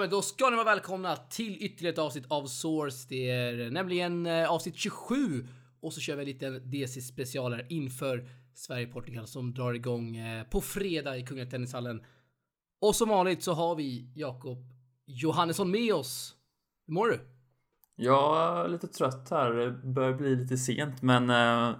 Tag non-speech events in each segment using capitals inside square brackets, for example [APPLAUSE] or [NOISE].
men då ska ni vara välkomna till ytterligare ett avsnitt av Source. Det är nämligen eh, avsnitt 27 och så kör vi en liten DC specialare inför Sverige-Portugal som drar igång eh, på fredag i Kungliga Tennishallen. Och som vanligt så har vi Jakob Johannesson med oss. Hur mår du? Jag är lite trött här. Det börjar bli lite sent men uh,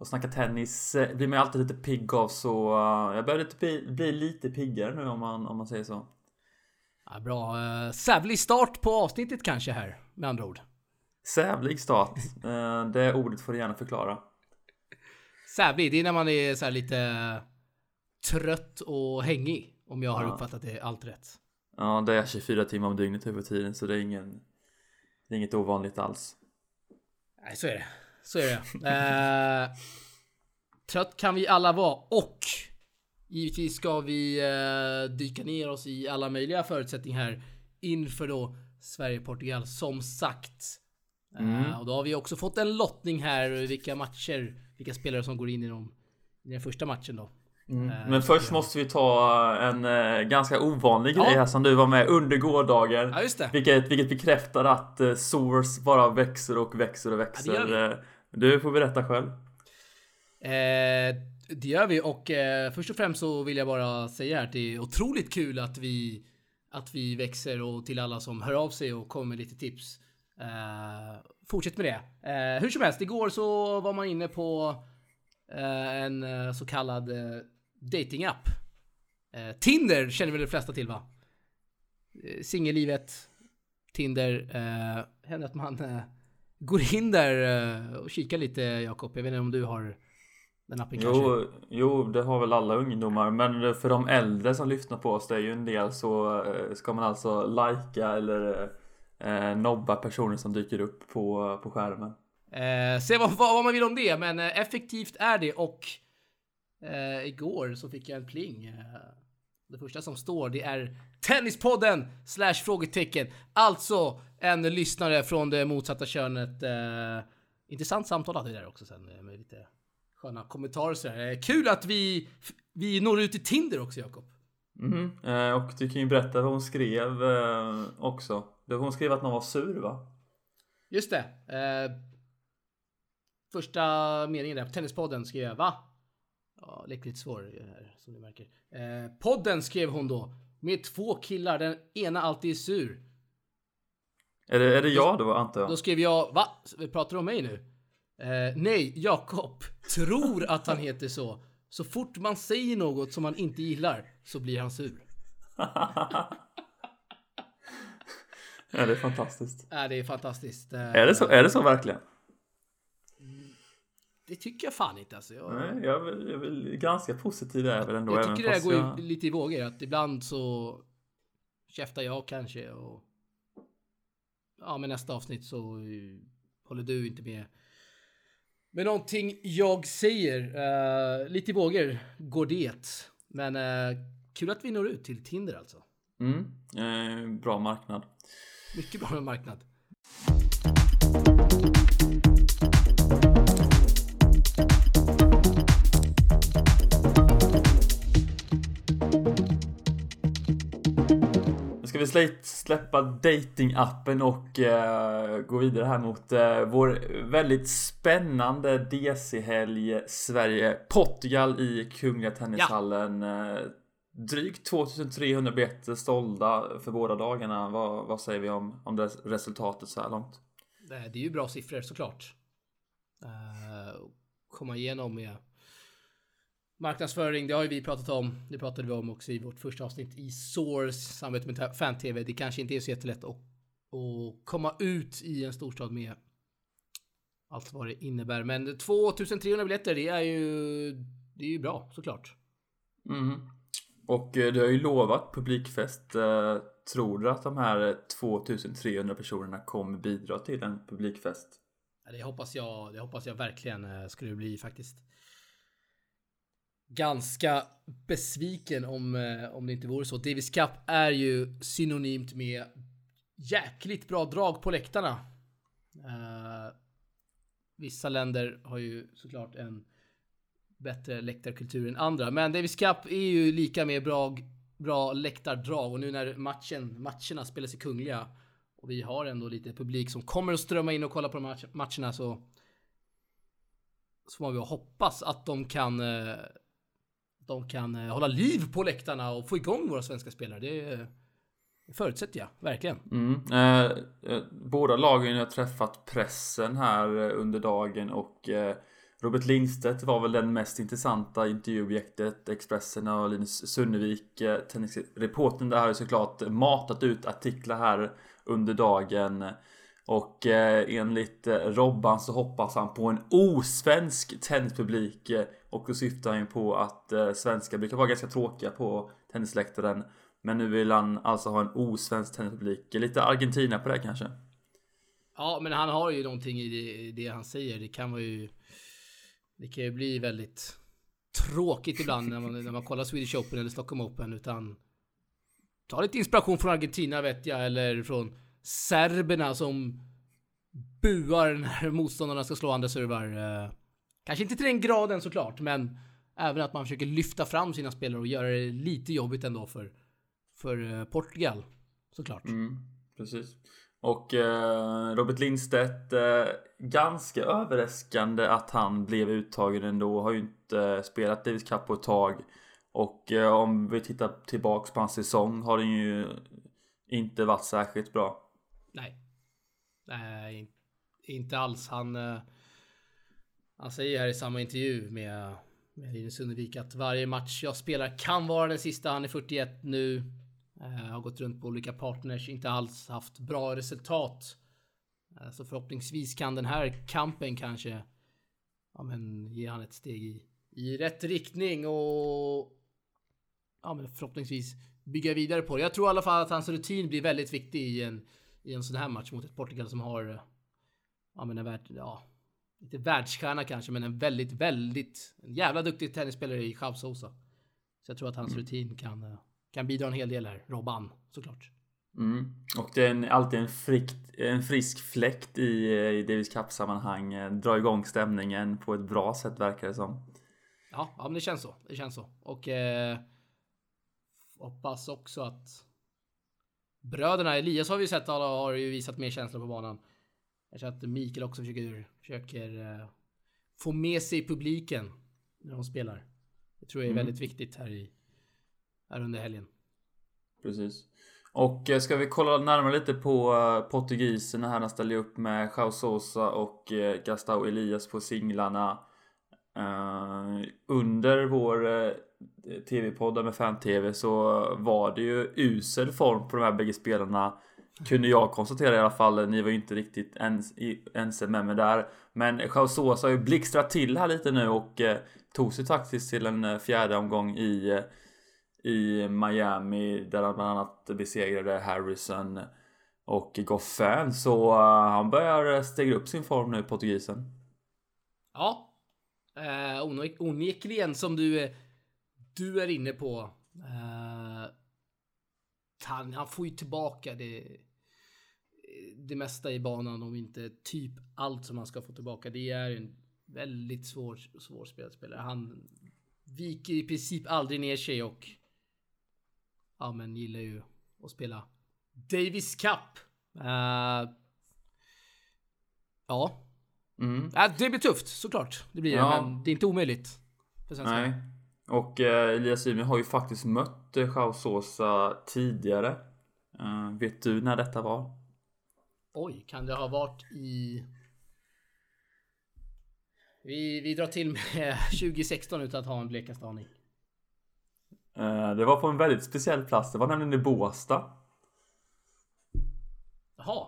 att snacka tennis blir man ju alltid lite pigg av så jag börjar lite bli, bli, lite piggare nu om man, om man säger så. Ja, bra. Uh, sävlig start på avsnittet kanske här med andra ord. Sävlig start. uh, det ordet får du gärna förklara. Sävlig, det är när man är så lite trött och hängig. Om jag har ja. uppfattat det allt rätt. Ja, det är 24 timmar om dygnet över tiden så det är ingen det är inget ovanligt alls. Nej, så är det. Så är det. eh, trött kan vi alla vara och givetvis ska vi eh, dyka ner oss i alla möjliga förutsättningar här inför då Sverige-Portugal som sagt. Eh, mm. Eh, och då har vi också fått en lottning här vilka matcher, vilka spelare som går in i, dem, i den första matchen då. Mm. Eh, Men först måste vi ta en eh, ganska ovanlig ja. grej här som du var med under gårdagen. Ja, just det. Vilket, vilket bekräftar att eh, Source bara växer och växer och växer. Ja, det eh, du får berätta själv. Det gör vi och eh, först och främst så vill jag bara säga att det är otroligt kul att vi att vi växer och till alla som hör av sig och kommer med lite tips. Eh, fortsätt med det. Eh, hur som helst, igår så var man inne på eh, en eh, så kallad eh, datingapp. Eh, Tinder känner väl de flesta till va? Eh, singellivet, Tinder. Eh, händer att man eh, går in där eh, och kikar lite Jakob. Jag vet inte om du har den appen jo, kanske? Jo, det har väl alla ungdomar. Men för de äldre som lyssnar på oss, det är ju en del, så eh, ska man alltså lajka eller eh, nobba personer som dyker upp på, på skärmen. Eh, se vad, vad, man vill om det, men effektivt är det och Eh, igår så fick jag en pling. Eh, det första som står det är Tennispodden slash frågetecken. Alltså en lyssnare från det motsatta könet. Eh, intressant samtal hade vi där också sen eh, med lite sköna kommentarer så eh, Kul att vi, vi når ut i Tinder också Jakob. Mm -hmm. och du kan ju berätta vad hon skrev eh, också. Hon skrev att någon var sur va? Just det. första meningen där på Tennispodden skrev jag va? Ja, läckligt svår här som ni märker. Eh, podden skrev hon då. Med två killar, den ena alltid är sur. Är det, är det jag då antar jag? Då skrev jag, va? Pratar du om mig nu? Eh, nej, Jakob tror att han heter så. Så fort man säger något som man inte gillar så blir han sur. [LAUGHS] ja, det är fantastiskt. Ja, det är fantastiskt. Är det så, är det så verkligen? Det tycker jag fan inte alltså. Jag, Nej, jag är, väl, jag är ganska positiv där väl ändå. Jag tycker det går jag... lite i vågor. Att ibland så käftar jag kanske och ja, men nästa avsnitt så håller du inte med. Men någonting jag säger, uh, lite i vågor går det. Men uh, kul att vi når ut till Tinder alltså. Mm, eh, bra marknad. Mycket bra marknad. Vi släppa datingappen och uh, gå vidare här mot uh, vår väldigt spännande DC-helg Sverige-Portugal i Kungliga Tennishallen. Ja. Uh, drygt 2300 biljetter sålda för båda dagarna. Vad, vad säger vi om, om det resultatet så här långt? Det är ju bra siffror såklart. komma igenom med Marknadsföring, det har ju vi pratat om. Det pratade vi om också i vårt första avsnitt i Source, samarbete med fan-tv. Det kanske inte är så jättelätt att, att komma ut i en storstad med allt vad det innebär. Men 2300 biljetter, det är ju, det är ju bra såklart. Mm. Och eh, du har ju lovat publikfest. Eh, tror du att de här 2300 personerna kommer bidra till en publikfest? Det hoppas jag, det hoppas jag verkligen eh, skulle bli faktiskt ganska besviken om, eh, om det inte vore så. Davis Cup är ju synonymt med jäkligt bra drag på läktarna. Uh, vissa länder har ju såklart en bättre läktarkultur än andra, men Davis Cup är ju lika med bra, bra läktardrag och nu när matchen, matcherna spelas i Kungliga och vi har ändå lite publik som kommer att strömma in och kolla på de matcherna så så får vi hoppas att de kan eh, de kan eh, hålla liv på läktarna och få igång våra svenska spelare. Det, eh, förutsätter jag verkligen. Mm. Eh, eh, båda lagen har träffat pressen här eh, under dagen och eh, Robert Lindstedt var väl den mest intressanta intervjuobjektet. Expressen och Linus Sunnevik, eh, tennisreportern där har ju såklart matat ut artiklar här under dagen. Och eh, enligt eh, Robban så hoppas han på en osvensk tennispublik. Eh, och då syftar han på att svenskar brukar vara ganska tråkiga på tennisläktaren. Men nu vill han alltså ha en osvensk tennispublik. Lite Argentina på det kanske? Ja, men han har ju någonting i det, det han säger. Det kan vara ju... Det kan ju bli väldigt tråkigt ibland när man, när man kollar Swedish Open eller Stockholm Open. Utan ta lite inspiration från Argentina vet jag, eller från serberna som buar när motståndarna ska slå andra servar. Eh, kanske inte till den graden såklart, men även att man försöker lyfta fram sina spelare och göra det lite jobbigt ändå för, för eh, Portugal. Såklart. Mm, precis. Och eh, Robert Lindstedt, eh, ganska överraskande att han blev uttagen ändå. Har ju inte eh, spelat Davis Cup på ett tag. Och eh, om vi tittar tillbaks på hans säsong har den ju inte varit särskilt bra. Nej. Nej, inte alls. Han, eh, han säger här i samma intervju med, med Linus Sundevik att varje match jag spelar kan vara den sista. Han är 41 nu. Eh, har gått runt på olika partners, inte alls haft bra resultat. Eh, så förhoppningsvis kan den här kampen kanske ja, men, ge han ett steg i, i rätt riktning och ja, men förhoppningsvis bygga vidare på det. Jag tror i alla fall att hans rutin blir väldigt viktig i en, i en sån här match mot ett Portugal som har ja, men en värld, ja, inte världsstjärna kanske, men en väldigt, väldigt, en jävla duktig tennisspelare i Jav Sosa. Så jag tror att hans mm. rutin kan, kan bidra en hel del här. Robban, såklart. Mm. Och det är en, alltid en, frikt, en frisk fläkt i, i Davis Cup-sammanhang. Dra igång stämningen på ett bra sätt verkar det som. Ja, ja men det känns så. Det känns så. Och eh, hoppas också att bröderna Elias har vi sett alla har ju visat mer känsla på banan. Tror att Mikael också försöker, försöker uh, få med sig publiken när de spelar. Det tror jag är mm. väldigt viktigt här, i, här under helgen. Precis. Och eh, ska vi kolla närmare lite på uh, portugiserna här. Han ställer upp med Jao Sosa och Gastau Elias på singlarna. Under vår TV-podden med fan-tv så var det ju usel form på de här bägge spelarna kunde jag konstatera i alla fall. Ni var ju inte riktigt ens, ense med mig där. Men Chausosa har ju blixtrat till här lite nu och eh, tog sig faktiskt till en eh, fjärde omgång i, eh, i Miami där han bland annat besegrade Harrison och Goffin. Så uh, han börjar stegra upp sin form nu, portugisen. Ja, eh, onekligen som du, du är inne på. Eh, han, han får ju tillbaka det det mesta i banan om inte typ allt som han ska få tillbaka. Det är en väldigt svår, svår spelare. Han viker i princip aldrig ner sig och ja, men gillar ju att spela Davis Cup. Uh, ja. Mm. Uh, det blir tufft såklart. Det blir ja. det, men det är inte omöjligt. Nej. Och uh, Elias Ymer har ju faktiskt mött Jao Sosa tidigare. Uh, vet du när detta var? Oj, kan det ha varit i... Vi, vi drar till med [LAUGHS] 2016 utan att ha en blekaste aning. Uh, det var på en väldigt speciell plats. Det var nämligen i Båstad. Jaha.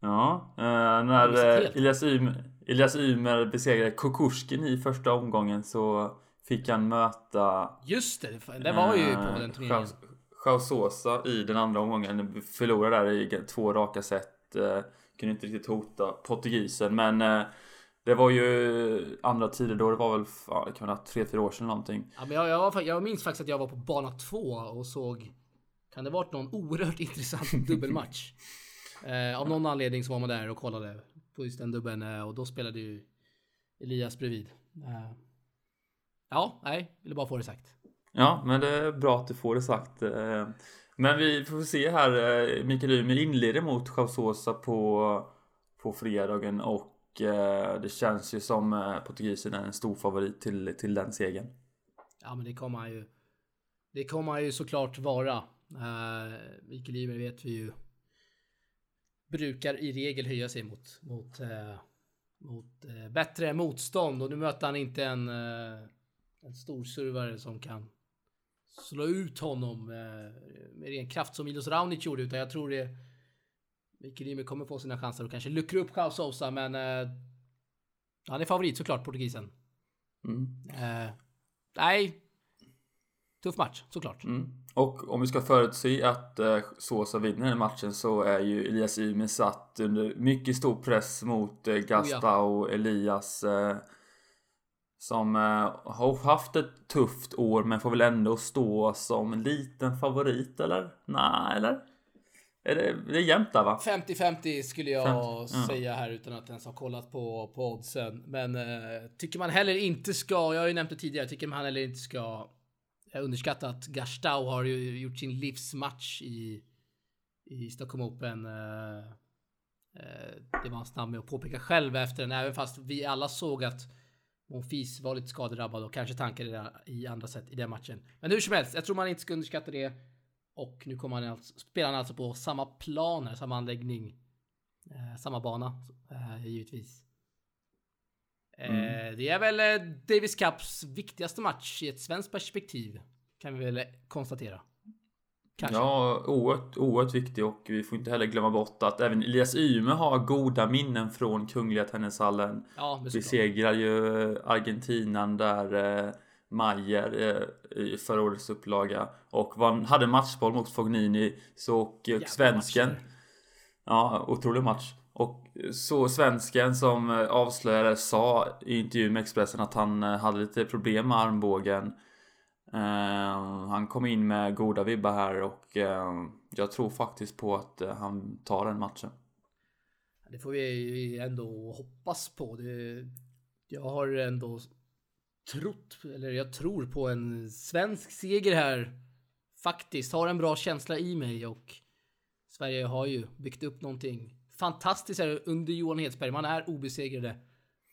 Ja, uh, när uh, Elias, Ymer, Elias Ymer besegrade Kukushkin i första omgången så fick han möta... Just det, det var ju på den turneringen. Chausosa i den andra omgången. Förlorade där i två raka set eh, kunde inte riktigt hota portugisen. Men eh, det var ju andra tider då. Det var väl ja, det kan vara tre, fyra år sedan någonting. Ja, men jag, jag, var, jag minns faktiskt att jag var på bana två och såg. Kan det varit någon oerhört [LAUGHS] intressant dubbelmatch? Eh, av någon anledning så var man där och kollade på just den dubbeln eh, och då spelade ju Elias bredvid. Eh, ja, nej, ville bara få det sagt. Ja, men det är bra att du får det sagt. Eh, men vi får se här. Eh, Mikael Ymer inleder mot Chausosa på, på fredagen och eh, det känns ju som portugisen är en stor favorit till, till den segern. Ja, men det kommer han ju. Det kommer han ju såklart vara. Mikael Ymer vet vi ju. Brukar i regel höja sig mot, mot, mot bättre motstånd och nu möter han inte en, en storsurvare som kan slå ut honom med ren kraft som Milos Raonic gjorde utan jag tror det Mikael Ymer kommer få sina chanser och kanske luckra upp Klaus Sousa men han är favorit såklart portugisen. Mm. nej, tuff match såklart. Mm. Och om vi ska förutse att eh, Sosa vinner den matchen så är ju Elias Ymer satt under mycket stor press mot eh, Gasta och oh ja. Elias. Eh, som eh, har haft ett tufft år men får väl ändå stå som en liten favorit eller? Nej, eller? Är det, det är jämnt där va? 50-50 skulle jag 50, säga här utan att ens ha kollat på, på oddsen. Men eh, tycker man heller inte ska, jag har ju nämnt det tidigare, tycker man heller inte ska jag underskattar att Gastau har ju gjort sin livsmatch i, i Stockholm Open. Uh, uh, det var han snabb med att påpeka själv efter den, även fast vi alla såg att Monfils var lite skadedrabbad och kanske tankade i andra sätt i den matchen. Men hur som helst, jag tror man inte ska underskatta det. Och nu kommer han alltså, spelar alltså på samma plan här, samma anläggning. Eh, samma bana, eh, givetvis. Mm. Det är väl eh, Davis Cups viktigaste match i ett svenskt perspektiv. Kan vi väl konstatera. Kanske. Ja, oerhört, oerhört viktig och vi får inte heller glömma bort att även Elias Yme har goda minnen från Kungliga Tennishallen. Ja, Besegrar ju Argentinan där eh, Mayer eh, i förra årets upplaga och var, hade matchboll mot Fognini så och, och svensken. Ja, otrolig match. Och så svensken som eh, avslöjade sa i intervju med Expressen att han eh, hade lite problem med armbågen. Ehm, han kom in med goda vibbar här och ehm, jag tror faktiskt på att eh, han tar den matchen. Det får vi ändå hoppas på. Det, jag har ändå trott, eller jag tror på en svensk seger här. Faktiskt, har en bra känsla i mig och Sverige har ju byggt upp någonting fantastiskt här under Johan Hedsberg. Man är obesegrade.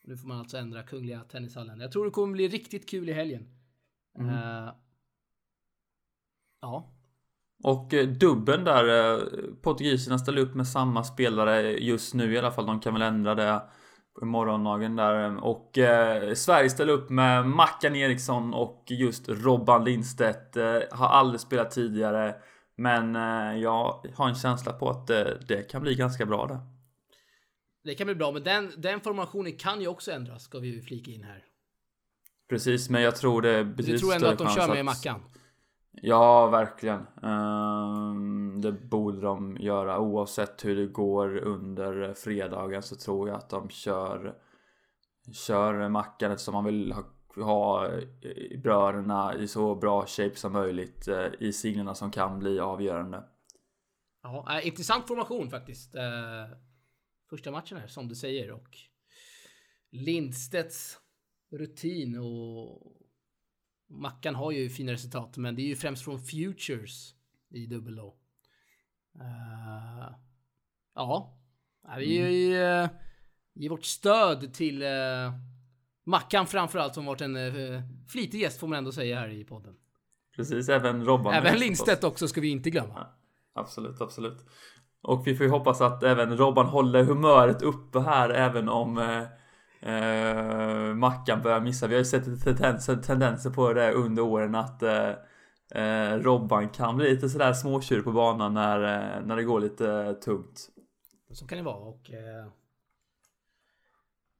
Nu får man alltså ändra Kungliga Tennishallen. Jag tror det kommer bli riktigt kul i helgen. Mm. Uh, ja. Och eh, dubben där, eh, portugiserna ställer upp med samma spelare just nu i alla fall. De kan väl ändra det på morgondagen där. Och eh, Sverige ställer upp med Mackan Eriksson och just Robban Lindstedt. Eh, har aldrig spelat tidigare. Men eh, jag har en känsla på att eh, det kan bli ganska bra det. Det kan bli bra, men den, den formationen kan ju också ändras, ska vi flika in här. Precis, men jag tror det är betydligt Du tror ändå att de kör med att... Mackan? Ja, verkligen. Um, det borde de göra. Oavsett hur det går under fredagen så tror jag att de kör kör Mackan eftersom man vill ha ha eh, bröderna i så bra shape som möjligt eh, i signerna som kan bli avgörande. Ja, intressant formation faktiskt. Eh, första matchen här som du säger och Lindstedts rutin och Mackan har ju fina resultat, men det är ju främst från Futures i dubbel. Uh, ja, vi mm. ger vårt stöd till uh, Mackan framförallt som varit en uh, flitig gäst får man ändå säga här i podden. Precis, även Robban. Även Lindstedt också ska vi inte glömma. Ja, absolut, absolut. Och vi får ju hoppas att även Robban håller humöret uppe här även om eh, Mackan börjar missa. Vi har ju sett tendenser, tendenser på det under åren att eh, eh Robban kan bli lite sådär småtjur på banan när, eh, när det går lite tungt. Så kan det vara och eh,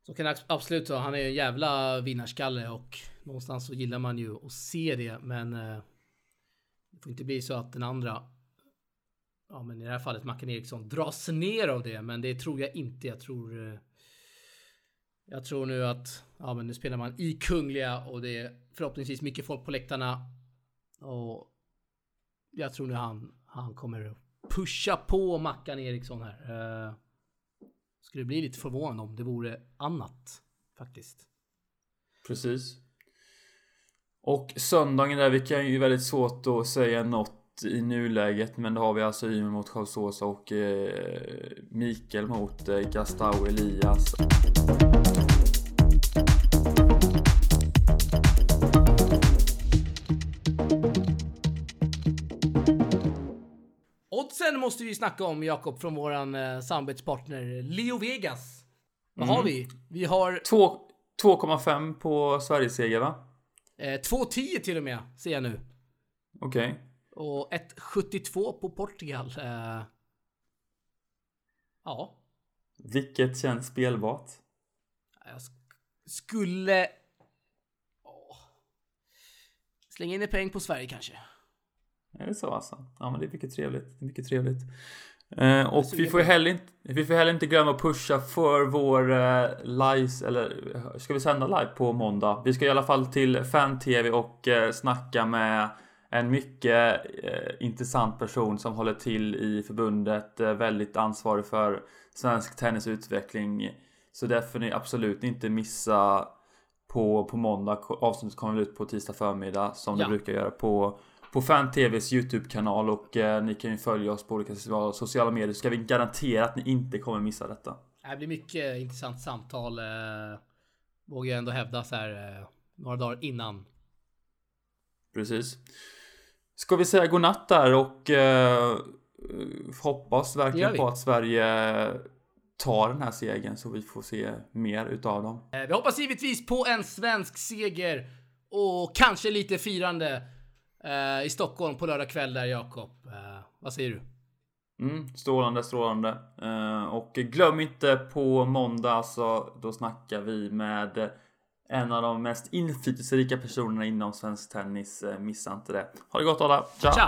så kan det absolut vara. Han är en jävla vinnarskalle och någonstans så gillar man ju att se det. Men eh, det får inte bli så att den andra, ja men i det här fallet Mackan Eriksson, dras ner av det. Men det tror jag inte. Jag tror jag tror nu att, ja men nu spelar man i Kungliga och det är förhoppningsvis mycket folk på läktarna. Och jag tror nu han, han kommer pusha på Mackan Eriksson här. Uh, skulle bli lite förvånad om det vore annat faktiskt. Precis. Och söndagen där, vi kan ju väldigt svårt att säga något i nuläget men då har vi alltså Ymer mot Karlsås och eh, Mikael mot eh, Gastau Elias. Måste vi snacka om Jakob från våran eh, samarbetspartner Leo Vegas. Vad har vi? Vi har Två- 2,5 på Sverigeseger va? eh, 2,10 till och med, ser jag nu. Okej. Och 1,72 på Portugal. Eh, ja, Vilket känns spelbart? jag sk skulle... Åh. Slänga in en peng på Sverige kanske. Är det så alltså? Ja men det är mycket trevligt. Det är mycket trevligt. Eh, och vi får heller inte, vi får heller inte glömma att pusha för vår eh, live, eller eh, ska vi sända live på måndag? Vi ska i alla fall till fan-tv och eh, snacka med en mycket eh, intressant person som håller till i förbundet, eh, väldigt ansvarig för svensk tennisutveckling. Så där får ni absolut inte missa på, på måndag. Avsnittet kommer ut på tisdag förmiddag som Ja. det brukar göra på på Fan-TVs YouTube-kanal och eh, ni kan ju följa oss på olika sociala- medier så ska vi garantera att ni inte kommer missa detta. Det blir mycket intressant samtal. Eh, vågar jag ändå hävda så här eh, några dagar innan. Precis. Ska vi säga godnatt där och eh, hoppas verkligen på att Sverige tar den här segern så vi får se mer utav dem. Eh, vi hoppas givetvis på en svensk seger och kanske lite firande eh, i Stockholm på lördag kväll där Jakob. Eh, vad säger du? Mm, strålande, strålande. Eh, och glöm inte på måndag så då snackar vi med en av de mest inflytelserika personerna inom svensk tennis. Eh, Missa inte det. Ha det gott alla. Ciao! Tja!